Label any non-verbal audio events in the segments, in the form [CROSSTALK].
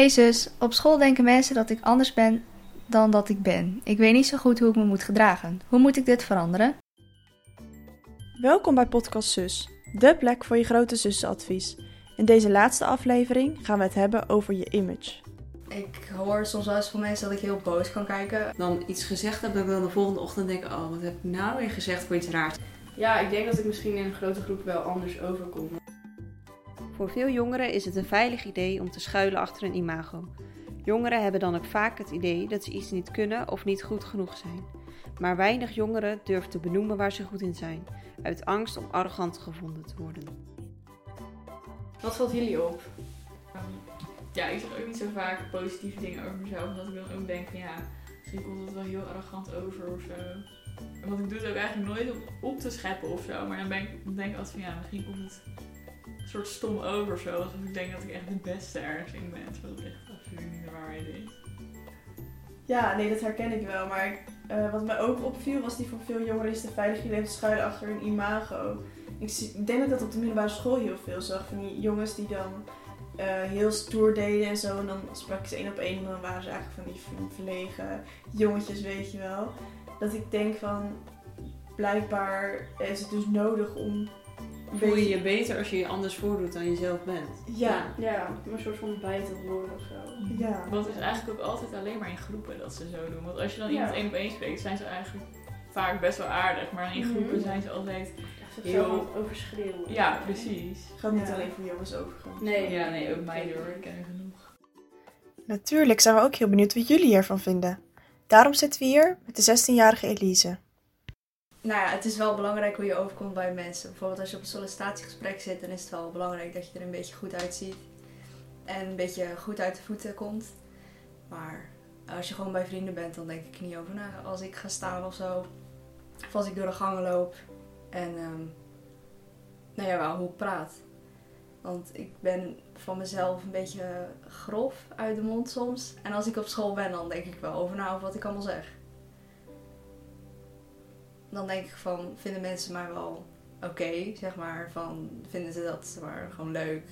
Jezus, op school denken mensen dat ik anders ben dan dat ik ben. Ik weet niet zo goed hoe ik me moet gedragen. Hoe moet ik dit veranderen? Welkom bij Podcast Zus, de plek voor je grote zussenadvies. In deze laatste aflevering gaan we het hebben over je image. Ik hoor soms wel eens van mensen dat ik heel boos kan kijken. dan iets gezegd heb, dat ik dan de volgende ochtend denk, oh, wat heb ik nou weer gezegd voor iets raars. Ja, ik denk dat ik misschien in een grote groep wel anders overkom. Voor veel jongeren is het een veilig idee om te schuilen achter een imago. Jongeren hebben dan ook vaak het idee dat ze iets niet kunnen of niet goed genoeg zijn. Maar weinig jongeren durven te benoemen waar ze goed in zijn, uit angst om arrogant gevonden te worden. Wat valt jullie op? ja, ik zeg ook niet zo vaak positieve dingen over mezelf. Omdat ik dan ook denk van ja, misschien komt het wel heel arrogant over of zo. Want ik doe het ook eigenlijk nooit om op te scheppen of zo. Maar dan, ben ik, dan denk ik altijd van ja, misschien komt het soort stom over zo. Alsof ik denk dat ik echt de beste ergens in ben. Terwijl echt absoluut niet de waarheid is. Ja, nee, dat herken ik wel. Maar eh, wat mij ook opviel was die voor veel jongeren is de veilig idee om te schuilen achter een imago. Ik, denk dat dat op de middelbare school heel veel zag. Van die jongens die dan eh, heel stoer deden en zo. En dan sprak ik ze één op één en dan waren ze eigenlijk van die ver- verlegen jongetjes, weet je wel. Dat ik denk van, blijkbaar is het dus nodig om Voel je je beter als je je anders voordoet dan je zelf bent? Ja, Ja, een soort van bij te horen of zo. ja. Want het is eigenlijk ook altijd alleen maar in groepen dat ze zo doen. Want als je dan iemand één op één spreekt, zijn ze eigenlijk vaak best wel aardig. Maar in Mhm. groepen zijn ze altijd... Heel- overschreeuwen. Ja, precies. Gaat niet Ja. alleen voor jongens overgaan. Nee. Ja, nee, ook meiden hoor. Ik ken er genoeg. Natuurlijk zijn we ook heel benieuwd wat jullie hiervan vinden. Daarom zitten we hier met de 16-jarige Elise. Nou ja, het is wel belangrijk hoe je overkomt bij mensen. Bijvoorbeeld als je op een sollicitatiegesprek zit, dan is het wel belangrijk dat je er een beetje goed uitziet. En een beetje goed uit de voeten komt. Maar als je gewoon bij vrienden bent, dan denk ik er niet over na. Als ik ga staan of zo, of als ik door de gangen loop. En ehm, nou ja, wel hoe ik praat. Want ik ben van mezelf een beetje grof uit de mond soms. En als ik op school ben, dan denk ik wel over na over wat ik allemaal zeg dan denk ik van, vinden mensen mij wel oké, zeg maar. Van, vinden ze dat maar, gewoon leuk.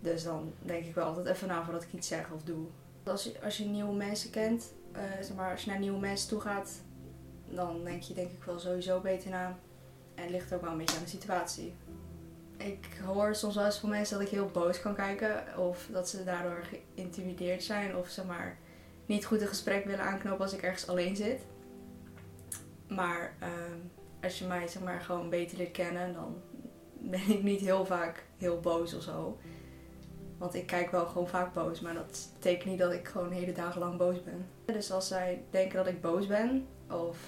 Dus dan denk ik wel altijd even na voordat ik iets zeg of doe. Als je, als je nieuwe mensen kent, eh, zeg maar, als je naar nieuwe mensen toe gaat, dan denk je denk ik wel sowieso beter na. En het ligt ook wel een beetje aan de situatie. Ik hoor soms wel eens van mensen dat ik heel boos kan kijken. Of dat ze daardoor geïntimideerd zijn. Of zeg maar niet goed een gesprek willen aanknopen als ik ergens alleen zit. Maar ehm, als je mij zeg maar gewoon beter leert kennen, dan ben ik niet heel vaak heel boos of zo. Want ik kijk wel gewoon vaak boos, maar dat betekent niet dat ik gewoon hele dagen lang boos ben. Dus als zij denken dat ik boos ben, of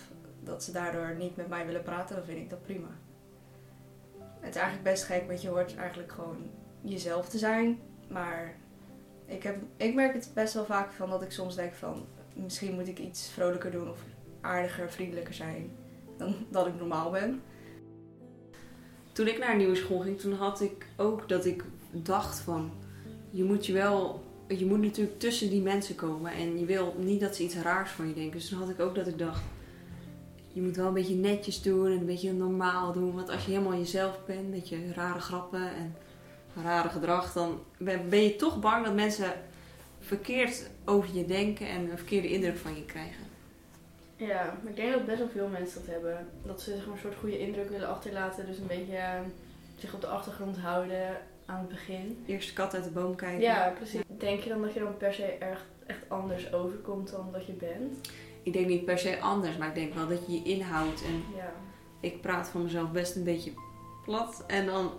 dat ze daardoor niet met mij willen praten, dan vind ik dat prima. Het is eigenlijk best gek, want je hoort eigenlijk gewoon jezelf te zijn. Maar ik, heb, ik merk het best wel vaak van dat ik soms denk van, misschien moet ik iets vrolijker doen of aardiger, vriendelijker zijn dan [LAUGHS] dat ik normaal ben. Toen ik naar een nieuwe school ging, toen had ik ook dat ik dacht van... Je moet je wel... Je moet natuurlijk tussen die mensen komen. En je wil niet dat ze iets raars van je denken. Dus toen had ik ook dat ik dacht... Je moet wel een beetje netjes doen en een beetje normaal doen. Want als je helemaal jezelf bent, een beetje rare grappen en rare gedrag... Dan ben ben je toch bang dat mensen verkeerd over je denken en een verkeerde indruk van je krijgen. Ja, maar ik denk dat best wel veel mensen dat hebben. Dat ze zeg maar, een soort goede indruk willen achterlaten. Dus een beetje eh, zich op de achtergrond houden aan het begin. Eerst de kat uit de boom kijken. Ja, precies. Denk je dan dat je dan per se erg, echt anders overkomt dan dat je bent? Ik denk niet per se anders, maar ik denk wel dat je je inhoudt. En Ja. ik praat van mezelf best een beetje plat. En dan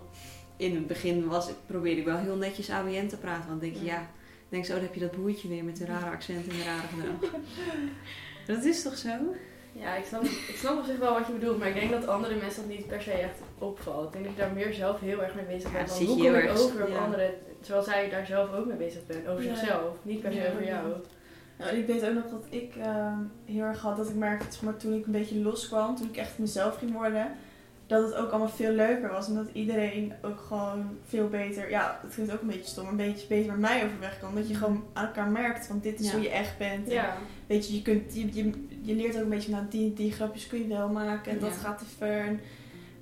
in het begin was, probeerde ik wel heel netjes ABN te praten. Want dan denk je, Ja. denk je, oh, dan heb je dat broertje weer met de rare accent en de rare gedrag. [LAUGHS] dat is toch zo? Ja, ik snap, ik snap op zich wel wat je bedoelt, maar ik denk dat andere mensen dat niet per se echt opvalt. Ik denk dat ik daar meer zelf heel erg mee bezig ben. Ja, van hoe je kom ik over op ja. anderen, terwijl zij daar zelf ook mee bezig bent. Over Ja. zichzelf, niet per se Ja, over ja. jou. Nou, ik weet ook nog dat ik ehm, heel erg had dat ik merkte, maar toen ik een beetje loskwam, toen ik echt mezelf ging worden, dat het ook allemaal veel leuker was. En dat iedereen ook gewoon veel beter, ja, het klinkt ook een beetje stom, maar een beetje beter met mij overweg kan. Dat je gewoon aan elkaar merkt van dit is Ja. hoe je echt bent. En Weet je, je, kunt, je, je, je leert ook een beetje, nou die, die grapjes kun je wel maken en dat gaat te ver. En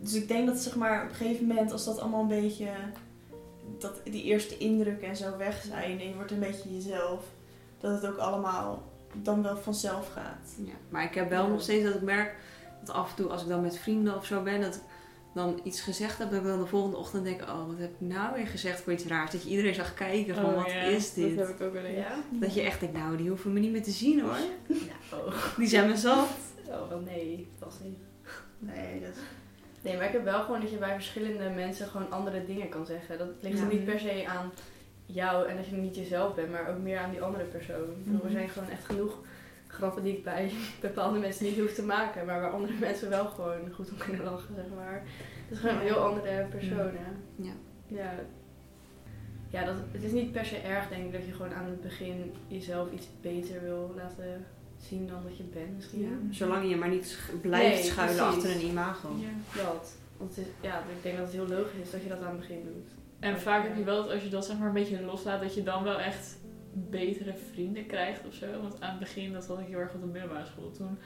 dus ik denk dat zeg maar op een gegeven moment, als dat allemaal een beetje dat die eerste indrukken en zo weg zijn en je wordt een beetje jezelf, dat het ook allemaal dan wel vanzelf gaat. Ja, maar ik heb wel Ja. nog steeds dat ik merk dat af en toe als ik dan met vrienden of zo ben, dat ik dan iets gezegd heb, dat ik dan de volgende ochtend denk, oh wat heb ik nou weer gezegd voor iets raars. Dat je iedereen zag kijken van Oh, wat ja, is dit? Dat heb ik ook wel eens. Ja? Dat je echt denkt, nou die hoeven me niet meer te zien hoor. Ja, oh. Die zijn me zat. Oh, wel nee, vast niet. Nee, dat... Nee, maar ik heb wel gewoon dat je bij verschillende mensen gewoon andere dingen kan zeggen. Dat ligt Ja. er niet per se aan jou en dat je niet jezelf bent, maar ook meer aan die andere persoon. Er Mhm. zijn gewoon echt genoeg grappen die ik bij [LAUGHS] bepaalde mensen niet hoef te maken, maar waar andere mensen wel gewoon goed om kunnen lachen, zeg maar. Het is gewoon heel andere personen. Ja. Ja. Ja, dat, het is niet per se erg, denk ik, dat je gewoon aan het begin jezelf iets beter wil laten zien dan dat je bent, misschien. Zolang je maar niet sch- blijft Nee, schuilen precies. achter een imago. Ja. Dat. Want het is, ja, ik denk dat het heel logisch is dat je dat aan het begin doet. En vaak heb je wel dat als je dat zeg maar een beetje loslaat, dat je dan wel echt betere vrienden krijgt of zo. Want aan het begin, dat had ik heel erg op de middelbare school. Toen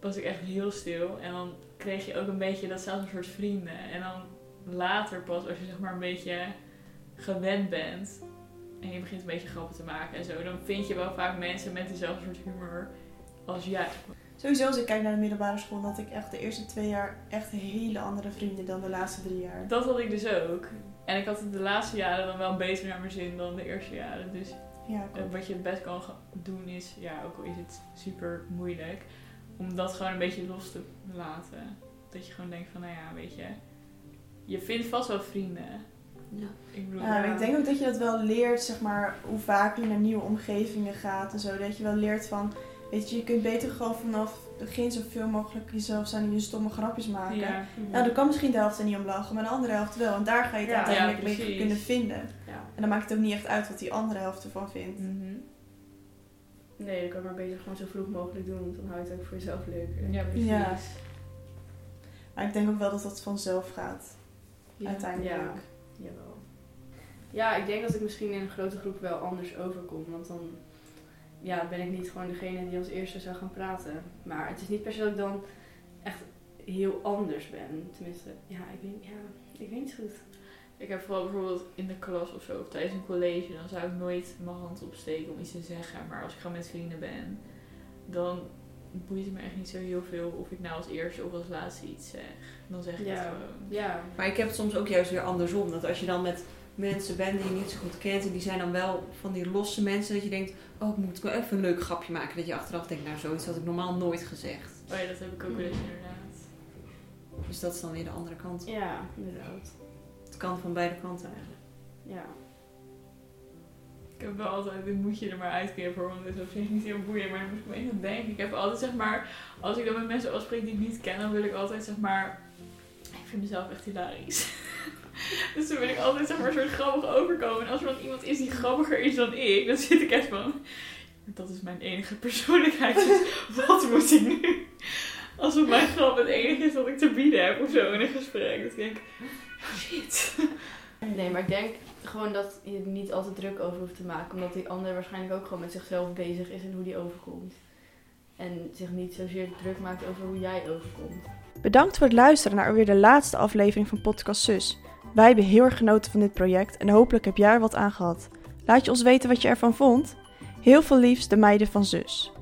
was ik echt heel stil. En dan kreeg je ook een beetje datzelfde soort vrienden. En dan later pas, als je zeg maar een beetje gewend bent. En je begint een beetje grappen te maken en zo. Dan vind je wel vaak mensen met dezelfde soort humor als jij. Sowieso als ik kijk naar de middelbare school, had ik echt de eerste twee jaar echt hele andere vrienden dan de laatste drie jaar. Dat had ik dus ook. En ik had het de laatste jaren dan wel beter naar mijn zin dan de eerste jaren. Dus Ja, Eh, wat je het best kan doen is, ja, ook al is het super moeilijk, om dat gewoon een beetje los te laten. Dat je gewoon denkt van, nou ja, weet je, je vindt vast wel vrienden. Ja. Ik bedoel, Ja, ik denk ook dat je dat wel leert, zeg maar, hoe vaak je naar nieuwe omgevingen gaat en zo. Dat je wel leert van, weet je, je kunt beter gewoon vanaf het begin zoveel mogelijk jezelf zijn en je stomme grapjes maken. ja. Nou, dan kan misschien de helft er niet om lachen, maar de andere helft wel. En daar ga je het Ja. uiteindelijk Ja, mee kunnen vinden. En dan maakt het ook niet echt uit wat die andere helft ervan vindt. Mhm. Nee, dan kan je maar beter gewoon zo vroeg mogelijk doen, want dan hou je het ook voor jezelf leuk. Ja, precies. Ja. Maar ik denk ook wel dat dat vanzelf gaat, Ja. uiteindelijk. Ja, jawel. Ja, ik denk dat ik misschien in een grote groep wel anders overkom, want dan ja, ben ik niet gewoon degene die als eerste zou gaan praten. Maar het is niet per se dat ik dan echt heel anders ben. Tenminste, ja, ik weet, ja, ik weet niet goed. Ik heb vooral bijvoorbeeld in de klas of zo, of tijdens een college, dan zou ik nooit mijn hand opsteken om iets te zeggen. Maar als ik gewoon met vrienden ben, dan boeit het me echt niet zo heel veel of ik nou als eerste of als laatste iets zeg. Dan zeg ik Ja. het gewoon. Ja, Maar ik heb het soms ook juist weer andersom. Dat als je dan met mensen bent die je niet zo goed kent. En die zijn dan wel van die losse mensen. Dat je denkt, oh ik moet wel even een leuk grapje maken. Dat je achteraf denkt, nou zoiets had ik normaal nooit gezegd. Oh ja, dat heb ik ook wel eens inderdaad. Dus dat is dan weer de andere kant. ja, inderdaad. Het kan van beide kanten eigenlijk. Ja. Ik heb wel altijd, dit moet je er maar uitknippen hoor, want dit is op zich niet heel boeiend, maar dan ik me even denken. Ik heb altijd zeg maar, als ik dan met mensen afspreek die ik niet ken, dan wil ik altijd zeg maar, ik vind mezelf echt hilarisch. [LAUGHS] dus dan wil ik altijd zeg maar een soort grappig overkomen. En als er dan iemand is die grappiger is dan ik, dan zit ik echt van, dat is mijn enige persoonlijkheid, dus [LAUGHS] wat moet ik nu? Alsof mijn grap het enige is wat ik te bieden heb of zo in een gesprek. Dat ik denk, shit. Nee, maar ik denk gewoon dat je er niet altijd druk over hoeft te maken. Omdat die ander waarschijnlijk ook gewoon met zichzelf bezig is en hoe die overkomt. En zich niet zozeer druk maakt over hoe jij overkomt. Bedankt voor het luisteren naar alweer de laatste aflevering van Podcast Zus. Wij hebben heel erg genoten van dit project en hopelijk heb jij er wat aan gehad. Laat je ons weten wat je ervan vond. Heel veel liefs, de meiden van Zus.